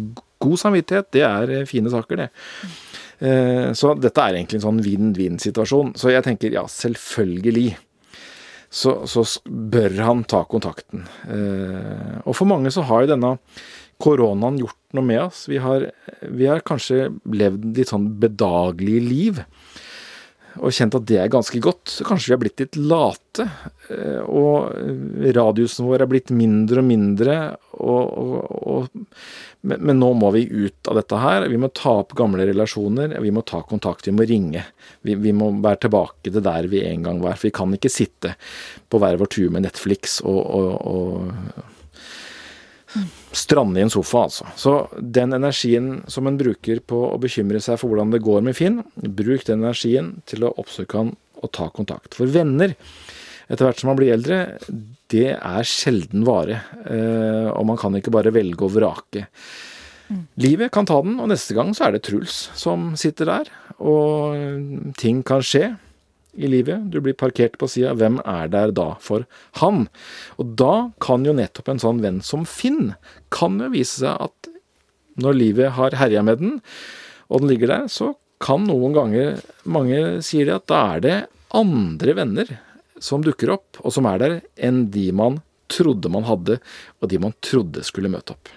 God samvittighet, det er eh, fine saker, det. Eh, så dette er egentlig en sånn vinn-vinn-situasjon. Så jeg tenker ja, selvfølgelig så, så, bør han ta kontakten. Eh, og for mange så har jo denne koronaen gjort noe med oss. Vi har, vi har kanskje levd litt sånn bedagelige liv og kjent at det er ganske godt. Så kanskje vi er blitt litt late. Eh, og radiusen vår er blitt mindre og mindre. Og, og, og, men nå må vi ut av dette her. Vi må ta opp gamle relasjoner. Vi må ta kontakt, vi må ringe. Vi, vi må være tilbake til der vi en gang var. For vi kan ikke sitte på hver vår tur med Netflix og, strande i en sofa, altså. Så den energien som en bruker på å bekymre seg for hvordan det går med Finn, bruk den energien til å oppsøke han og ta kontakt. For venner, etter hvert som man blir eldre, det er sjelden vare. Eh, og man kan ikke bare velge og vrake. Mm. Livet kan ta den, og neste gang så er det Truls som sitter der. Og ting kan skje i livet. Du blir parkert på sida. Hvem er der da for han? Og da kan jo nettopp en sånn venn som Finn kan jo vise seg at når livet har herja med den, og den ligger der, så kan noen ganger Mange sier det at da er det andre venner som dukker opp, og som er der, enn de man trodde man hadde, og de man trodde skulle møte opp.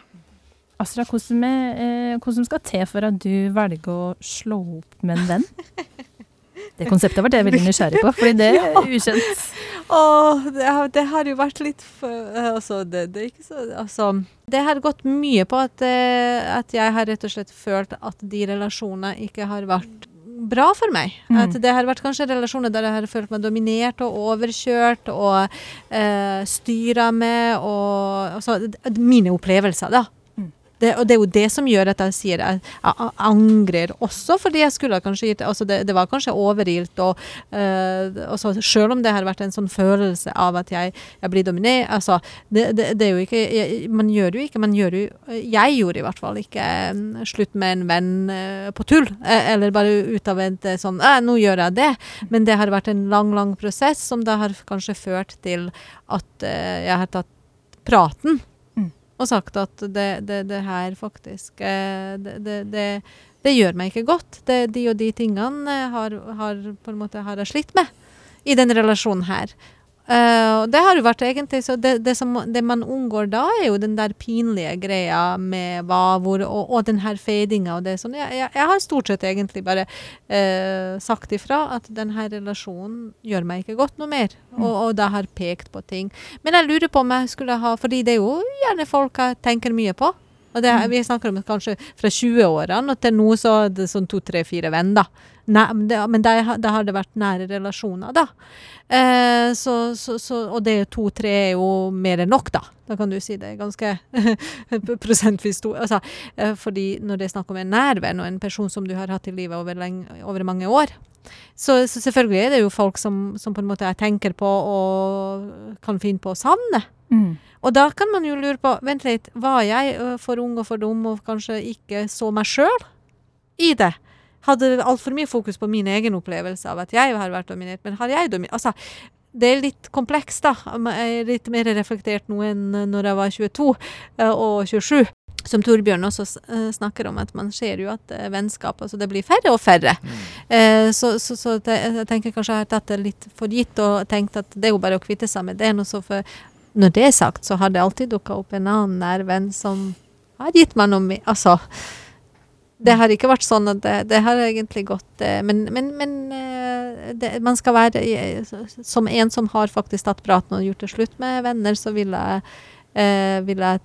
Astra, hvordan, hvordan skal til for at du velger å slå opp med en venn? Det konseptet har det jeg veldig nysgjerrig på, fordi det er ukjent. Åh, det, har, det har jo vært litt for Altså, det, det, så Altså, det har gått mye på at, eh, at jeg har rett og slett følt at de relasjonene ikke har vært bra for meg. Mm. At det har vært kanskje relasjoner der jeg har følt meg dominert og overkjørt og eh, styra med og altså, Mine opplevelser, da. Det, og det er jo det som gjør at jeg sier jeg, jeg angrer også, fordi jeg skulle kanskje gitt altså det, det var kanskje overilt. Og, uh, selv om det har vært en sånn følelse av at jeg, jeg blir dominert altså, det, det, det, er jo ikke jeg, Man gjør jo ikke man gjør jo, Jeg gjorde i hvert fall ikke um, slutt med en venn uh, på tull, uh, eller bare ut av et sånn Nå gjør jeg det. Men det har vært en lang, lang prosess som da har kanskje ført til at jeg har tatt praten og sagt at det, det, det her faktisk eh, det, det, gjør meg ikke godt. de og de tingene har, har, en måte har jeg slitt med i den relasjonen her. Uh, det har jo vært egentlig så det, det, som, det, man unngår da, er jo den der pinlige greia med hva, hvor, og, og den her fadinga og det sånn. Jeg, jeg, jeg, har stort sett egentlig bare uh, sagt ifra at den her relasjonen gjør meg ikke godt noe mer. Mm. Og, og da har pekt på ting. Men jeg lurer på om jeg skulle ha Fordi det er jo gjerne folk jeg tenker mye på. Det, vi snakker om kanskje fra 20-årene og til nå så er det sånn to, tre, fire venner. Nei, det, men da har det vært nære relasjoner, da. Eh, så, så, så, og det to-tre er jo mer enn nok, da. Da kan du si det ganske prosentvis stor. Altså, eh, fordi når det er snakk om en nær venn og en person som du har hatt i livet over, lenge, over mange år, så, så selvfølgelig er det jo folk som, som på en måte jeg tenker på og kan finne på å savne. Mm. Og da kan man jo lure på Vent litt, var jeg for ung og for dum og kanskje ikke så meg sjøl i det? Hadde altfor mye fokus på min egen opplevelse av at jeg har vært dominert, men har jeg dominert Altså, det er litt komplekst, da. Jeg er litt mer reflektert nå enn når jeg var 22 og 27. Som Torbjørn også snakker om, at man ser jo at vennskap altså det blir færre og færre. Eh, så så, så jeg tenker kanskje jeg har tatt det litt for gitt og tenkt at det er jo bare å kvitte seg med det. Og så for, når det er sagt, så har det alltid dukka opp en annen nær venn som har gitt meg noe Altså, det har ikke vært sånn at det, det har egentlig gått eh, Men, men, men eh, det, man skal være eh, Som en som har faktisk tatt praten og gjort det slutt med venner, så ville jeg, eh, vil jeg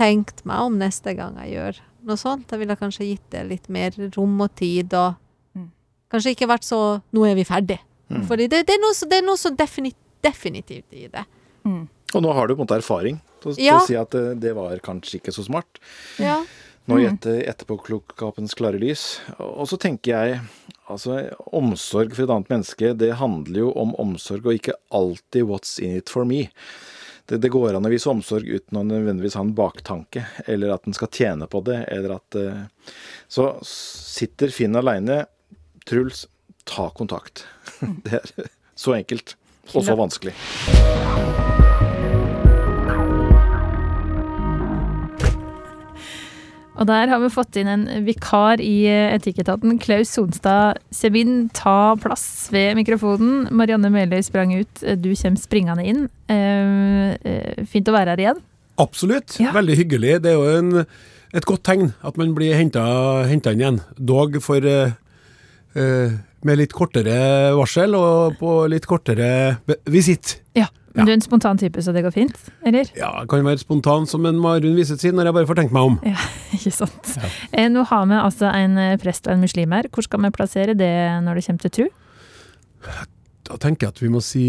tenkt meg om neste gang jeg gjør noe sånt. Jeg ville kanskje gitt det litt mer rom og tid, og Mm. kanskje ikke vært så Nå er vi ferdig. Mm. Fordi det, det er noe så, det er noe så definitivt i det. Mm. Og nå har du på en måte erfaring til, å- til å si at det, det var kanskje ikke så smart. Ja. Nå i Mm. etter, etterpåklokskapens klare lys. Og så tenker jeg altså omsorg for et annet menneske, det handler jo om omsorg, og ikke alltid 'what's in it for me'. Det, det går an å vise omsorg uten å nødvendigvis ha en baktanke, eller at en skal tjene på det, eller at eh, Så sitter Finn aleine, Truls, ta kontakt. Det er så enkelt, og så vanskelig. Og der har vi fått inn en vikar i eh, Etikketaten. Klaus Sonstad Sebin, ta plass ved mikrofonen. Marianne Meløy sprang ut, du kommer springende inn. Eh, eh, fint å være her igjen. Absolutt. Ja. Veldig hyggelig. Det er jo en, et godt tegn at man blir henta inn igjen. Dog for eh, eh, med litt kortere varsel og på litt kortere visitt. Ja. Men du er en spontan type, så det går fint? Eller? Ja, jeg kan være spontan som en Marun Viset sin når jeg bare får tenkt meg om. Ja, ikke sant. Eh, nå har vi altså en eh, prest og en muslim her. Hvor skal vi plassere det når det kommer til tro? Da tenker jeg at vi må si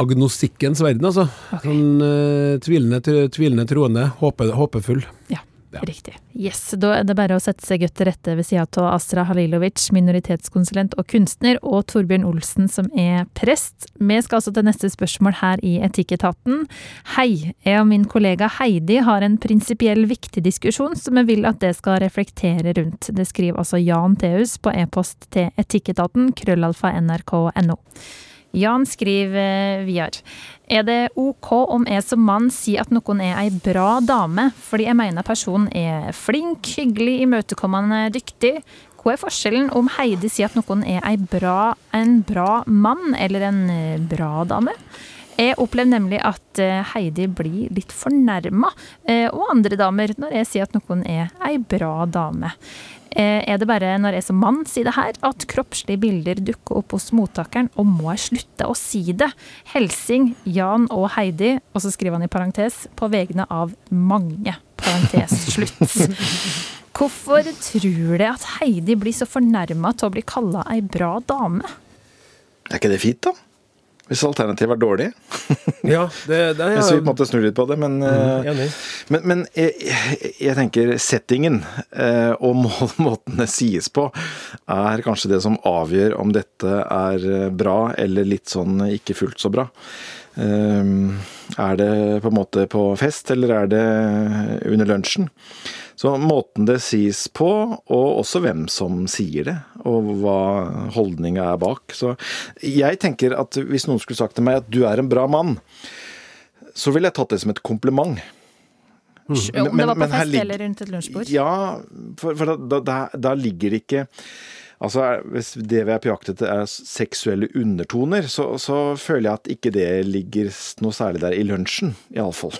agnostikkens verden, altså. Sånn eh, tvilende, tvilende troende, håpe, håpefull. Ja. Riktig. Yes, Da er det bare å sette seg godt til rette ved sida av Astra Halilovic, minoritetskonsulent og kunstner, og Torbjørn Olsen, som er prest. Vi skal altså til neste spørsmål her i Etikketaten. Hei, jeg og min kollega Heidi har en prinsipiell viktig diskusjon som jeg vil at det skal reflektere rundt. Det skriver altså Jan Theus på e-post til etikketaten, krøllalfa nrk.no. Jan skriver eh, videre. Er det ok om jeg som mann sier at noen er ei bra dame, fordi jeg mener personen er flink, hyggelig, imøtekommende, dyktig? Hva er forskjellen om Heidi sier at noen er ei bra, en bra mann eller en eh, bra dame? Jeg opplever nemlig at eh, Heidi blir litt fornærma, eh, og andre damer, når jeg sier at noen er ei bra dame. Eh, Er det bare når jeg som mann sier det her, at kroppslige bilder dukker opp hos mottakeren, og må jeg slutte å si det? Helsing Jan og Heidi, og så skriver han i parentes, på vegne av mange. Parentes slutt. Hvorfor tror du at Heidi blir så fornærma til å bli kalla ei bra dame? Er ikke det fint, da? Hvis alternativet er dårlig? Ja, det, det er Hvis vi på en måte snur litt på det. Men, mm, men, men jeg, jeg- jeg tenker settingen eh, og må- måten det sies på, er kanskje det som avgjør om dette er eh, bra eller litt sånn ikke fullt så bra. Eh, Er det på en måte på fest, eller er det under lunsjen? Så måten det sies på, og også hvem som sier det, og hva holdninga er bak. Så jeg tenker at hvis noen skulle sagt til meg at du er en bra mann, så ville jeg tatt det som et kompliment. Om Men- det var på fest ligger- eller rundt et lunsjbord? Ja, for, for da, da, da ligger ikke Altså, Hvis det vi er på jakt etter er seksuelle undertoner, så, så føler jeg at ikke det ligger noe særlig der i lunsjen, iallfall.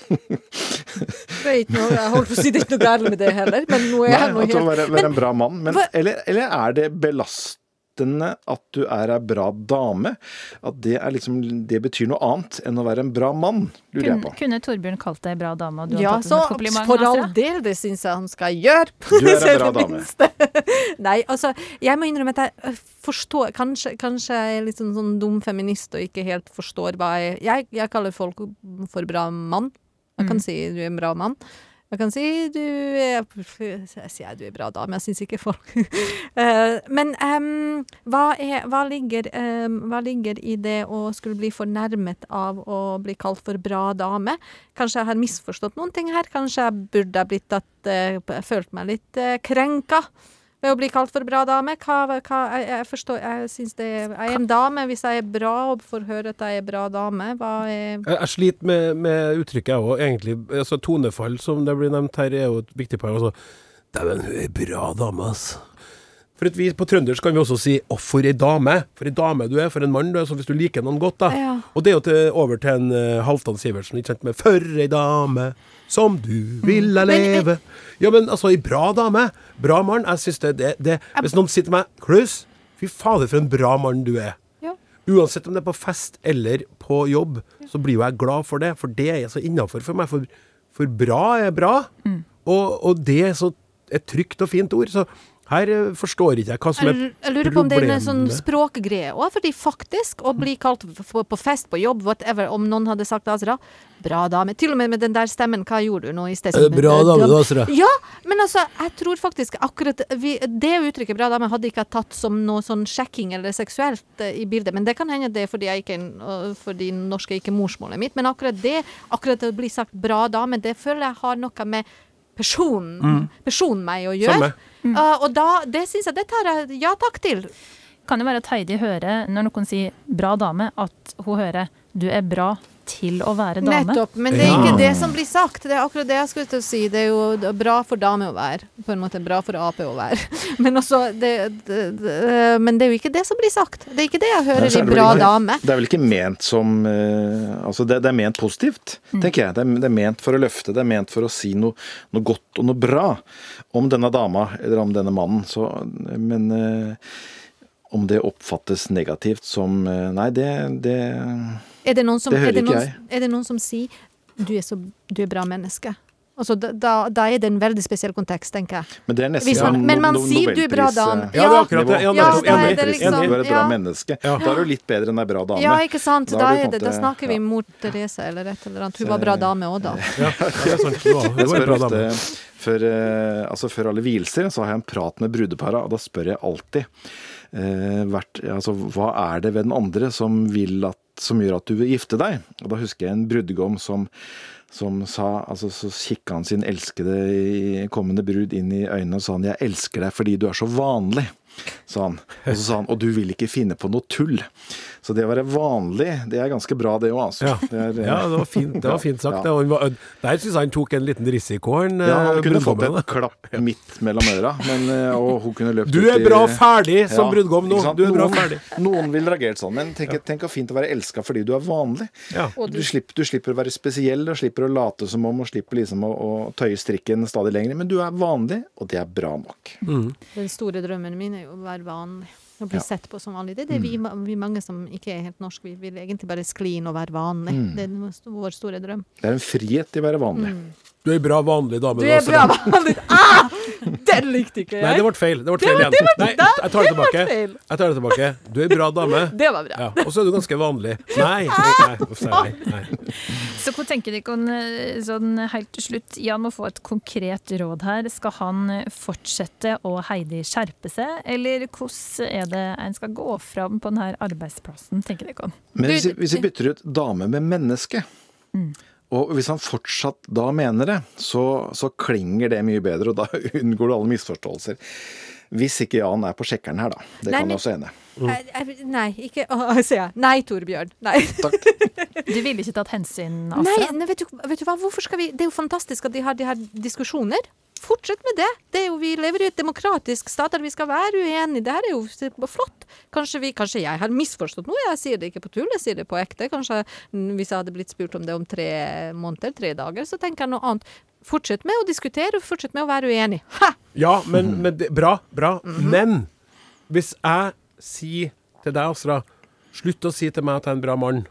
Ikke noe, jeg holdt på å si det er ikke noe galt med det heller, men nå er Nei, jeg nå at å helt være, være en bra mann. Men, for... eller, eller er det belast, at du er ei bra dame, at det, er liksom, det betyr noe annet enn å være en bra mann, lurer jeg på. kunne Torbjørn kalt deg bra dame, og du Ja, har tatt det så for all del, det syns jeg han skal gjøre. Du er en bra dame. Nei, altså, jeg må innrømme at jeg øh, forstår Kanskje, kanskje jeg er litt sånn, sånn dum feminist og ikke helt forstår hva jeg Jeg, jeg kaller folk for bra mann. Jeg kan Mm. si du er en bra mann. Jeg kan si du er Jeg sier du er bra dame, jeg syns ikke folk Eh, Men um, hva, er, hva, ligger, um, hva ligger i det å skulle bli fornærmet av å bli kalt for bra dame? Kanskje jeg har misforstått noen ting her? Kanskje jeg burde ha blitt at, uh, følt meg litt uh, krenka ved å bli kalt for bra dame? Hva, hva, jeg, jeg forstår Jeg syns det er Jeg er en dame. Hvis jeg er bra og får høre at jeg er bra dame, hva er Jeg, jeg sliter med, med uttrykket, jeg òg, egentlig. Altså, tonefall, som det blir nevnt her, er jo et viktig poeng. Altså, Dæven, hun er bra dame, ass. For at vi på trøndersk kan vi også si 'å, for ei dame'. For ei dame du er, for en mann du er. Så hvis du liker noen godt, da. Ja. Og det er jo til, over til en uh, Halvdan Sivertsen, ikke sant, med 'For ei dame som du ville leve'. Ja, men altså, ei bra dame. Bra mann. Jeg syns det, det, det Hvis noen sier til meg 'Klaus, fy fader, for en bra mann du er'. Ja. Uansett om det er på fest eller på jobb, så blir jo jeg glad for det. For det er så innafor for meg. For, for bra er bra. Og, og det er så et trygt og fint ord. Så her eh, forstår ikke jeg hva som er problemet. jeg lurer på om det er en sånn språkgreie òg, fordi faktisk å bli kalt på fest, på jobb, whatever, om noen hadde sagt Azra, bra dame, til og med med den der stemmen, hva gjorde du nå i sted? Eh, bra dame, du, Azra. Ja, men altså, jeg tror faktisk akkurat vi, det uttrykket bra dame hadde ikke tatt som noe sånn sjekking eller seksuelt eh, i bildet, men det kan hende det er fordi jeg ikke fordi norsk er ikke morsmålet mitt, men akkurat det, akkurat det å bli sagt bra dame, det føler jeg har noe med personen, personen meg å gjøre. Mm. Uh, og da, det syns jeg det tar jeg ja takk til. Kan det være at Heidi hører, når noen sier 'bra dame', at hun hører 'du er bra til å være dame'? Nettopp. Men det er Ja. ikke det som blir sagt. Det er akkurat det jeg skulle til å si. Det er jo bra for dame å være. På en måte bra for Ap å være. Men også det, det, det, Men det er jo ikke det som blir sagt. Det er ikke det jeg hører er i bra ikke- dame. Det er vel ikke ment som eh, Altså, det, det er ment positivt, tenker jeg. Det er, det er ment for å løfte, det er ment for å si noe, noe godt og noe bra om denne dama, eller om denne mannen. Så, men eh, om det oppfattes negativt som eh, Nei, det, det Er det noen som, Det hører er det ikke jeg. er det noen som sier du er, så, du er bra menneske? Altså, da, da, er det en veldig spesiell kontekst, tenker jeg. Men det er nesten man- men man no- sier du er bra dame. eh, Ja, det er akkurat det. Ja. Ja, er det liksom- Du er et bra ja. menneske. Da er du litt bedre enn ei bra dame. Ja, ikke sant. Da Da, er det, da snakker vi mot Therese eller et eller annet. Hun var bra dame òg, da. Ja, det er sant. Det var, det Jeg var en bra dame. før, eh, altså før alle vielser, så har jeg en prat med brudepara, og da spør jeg alltid eh, hvert, altså, hva er det ved den andre som, vil at, som gjør at du vil gifte deg? Og da husker jeg en brudgom som, som sa, altså så kikka han sin elskede kommende brud inn i øynene og sa han 'jeg elsker deg fordi du er så vanlig', sa han. Og så sa han 'og du vil ikke finne på noe tull'. Så det å være vanlig, det er ganske bra det òg, altså. Ja. Det er, eh, ja, det var fint, det var fint sagt. Ja. det. Han var- Der syns jeg han tok en liten risiko, han Ja, han kunne fått et klapp midt mellom øra, men, eh, og hun kunne løpt Du ut er i- bra ferdig som Ja, brudgom nå. Du er bra noen, ferdig. Noen vil reagert sånn, men tenk, tenk hvor fint å være elska fordi du er vanlig. Ja. Du, slipper, du slipper å være spesiell, og slipper å late som om, og slipper liksom å, å tøye strikken stadig lenger. Men du er vanlig, og det er bra nok. Den store drømmen min er jo å være vanlig. Å bli Ja. sett på som vanlig. Det er det vi, vi mange som ikke er helt norske. Vi vil egentlig bare skli inn og være vanlig. Mm. Det er vår store drøm. Det er en frihet i å være vanlig. Du er ei bra vanlig dame. Du du, er bra vanlig! Ah! Den likte ikke jeg! Nei, det ble feil. Det ble feil igjen. Nei, jeg tar det tilbake. Jeg tar det tilbake. Du er ei bra dame. Det var bra. Ja, Og så er du ganske vanlig. Nei. nei, nei, nei. Så hva tenker dere om eh, sånn helt til slutt? Jan må få et konkret råd her. Skal han eh, fortsette å Heidi skjerpe seg, eller hvordan er det en skal gå fram på denne arbeidsplassen, tenker dere om? Men hvis, vi- hvis vi bytter ut dame med menneske, og hvis han fortsatt da mener det, så, så klinger det mye bedre, og da unngår du alle misforståelser. Hvis ikke Jan er på sjekkeren her, da. Det Nei, kan men- også ene. Nei, ikke Å, sier jeg. Nei, Torbjørn. Nei. Du ville ikke tatt hensyn, Nei, Astra? nei vet, du, vet du hva, hvorfor skal vi Det er jo fantastisk at de har de her diskusjoner. Fortsett med det. det er jo, vi lever i et demokratisk stat der vi skal være uenige. Det her er jo flott. Kanskje, vi, kanskje jeg har misforstått noe. Jeg sier det ikke på tull, jeg sier det på ekte. Kanskje mm, hvis jeg hadde blitt spurt om det om tre måneder, tre dager, så tenker jeg noe annet. Fortsett med å diskutere, og fortsett med å være uenig. Ha! Ja, men, men det, bra, bra. Mhm. Men hvis jeg sier til deg, Astra, slutt å si til meg at jeg er en bra mann,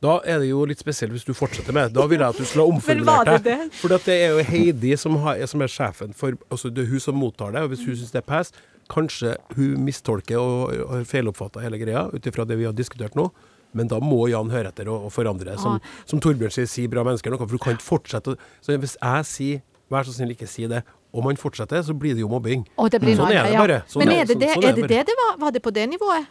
da er det jo litt spesielt hvis du fortsetter med det. Da vil jeg at du skulle ha omformulert det. For det er jo Heidi som, har, som er sjefen for Altså det er hun som mottar det, og hvis hun syns det er pass, kanskje hun mistolker og, og har feiloppfatta hele greia ut ifra det vi har diskutert nå. Men da må Jan høre etter og, og forandre. Som, Ah. som Torbjørn sier, si bra mennesker noe. For du kan ikke fortsette Så hvis jeg sier vær så snill, ikke si det, og man fortsetter, så blir det jo mobbing. Det blir Sånn er det bare. Sånn Men er- det det sånn- sånn er det, det det det var? Var det på det nivået?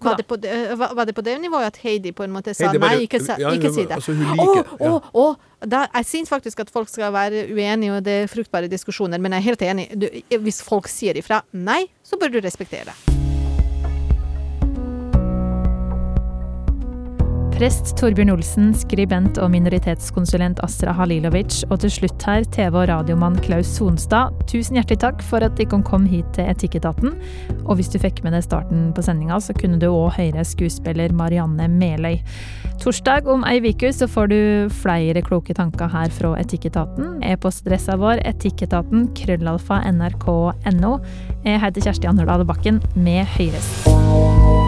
Var det, på det, var var det på det nivået at Heidi på en måte sa Heidi nei, ikke, ja, ikke si det? altså, hun oh, liker- oh, å, da- jeg syns faktisk at folk skal være uenige, og det er fruktbare diskusjoner, men jeg er helt enig. Du, hvis folk sier ifra nei, så bør du respektere det. Prest Torbjørn Olsen, skribent og minoritetskonsulent Astra Halilovic, og til slutt her TV- og radiomann Klaus Sonstad. Tusen hjertelig takk for at dere kom hit til Etikketaten. Og hvis du fikk med deg starten på sendinga, så kunne du òg høre skuespiller Marianne Meløy. Torsdag om ei uke så får du flere kloke tanker her fra Etikketaten. E-postadressa vår etikketaten krøllalfa nrk.no. Jeg heter Kjersti Anderdal Bakken. Vi høres.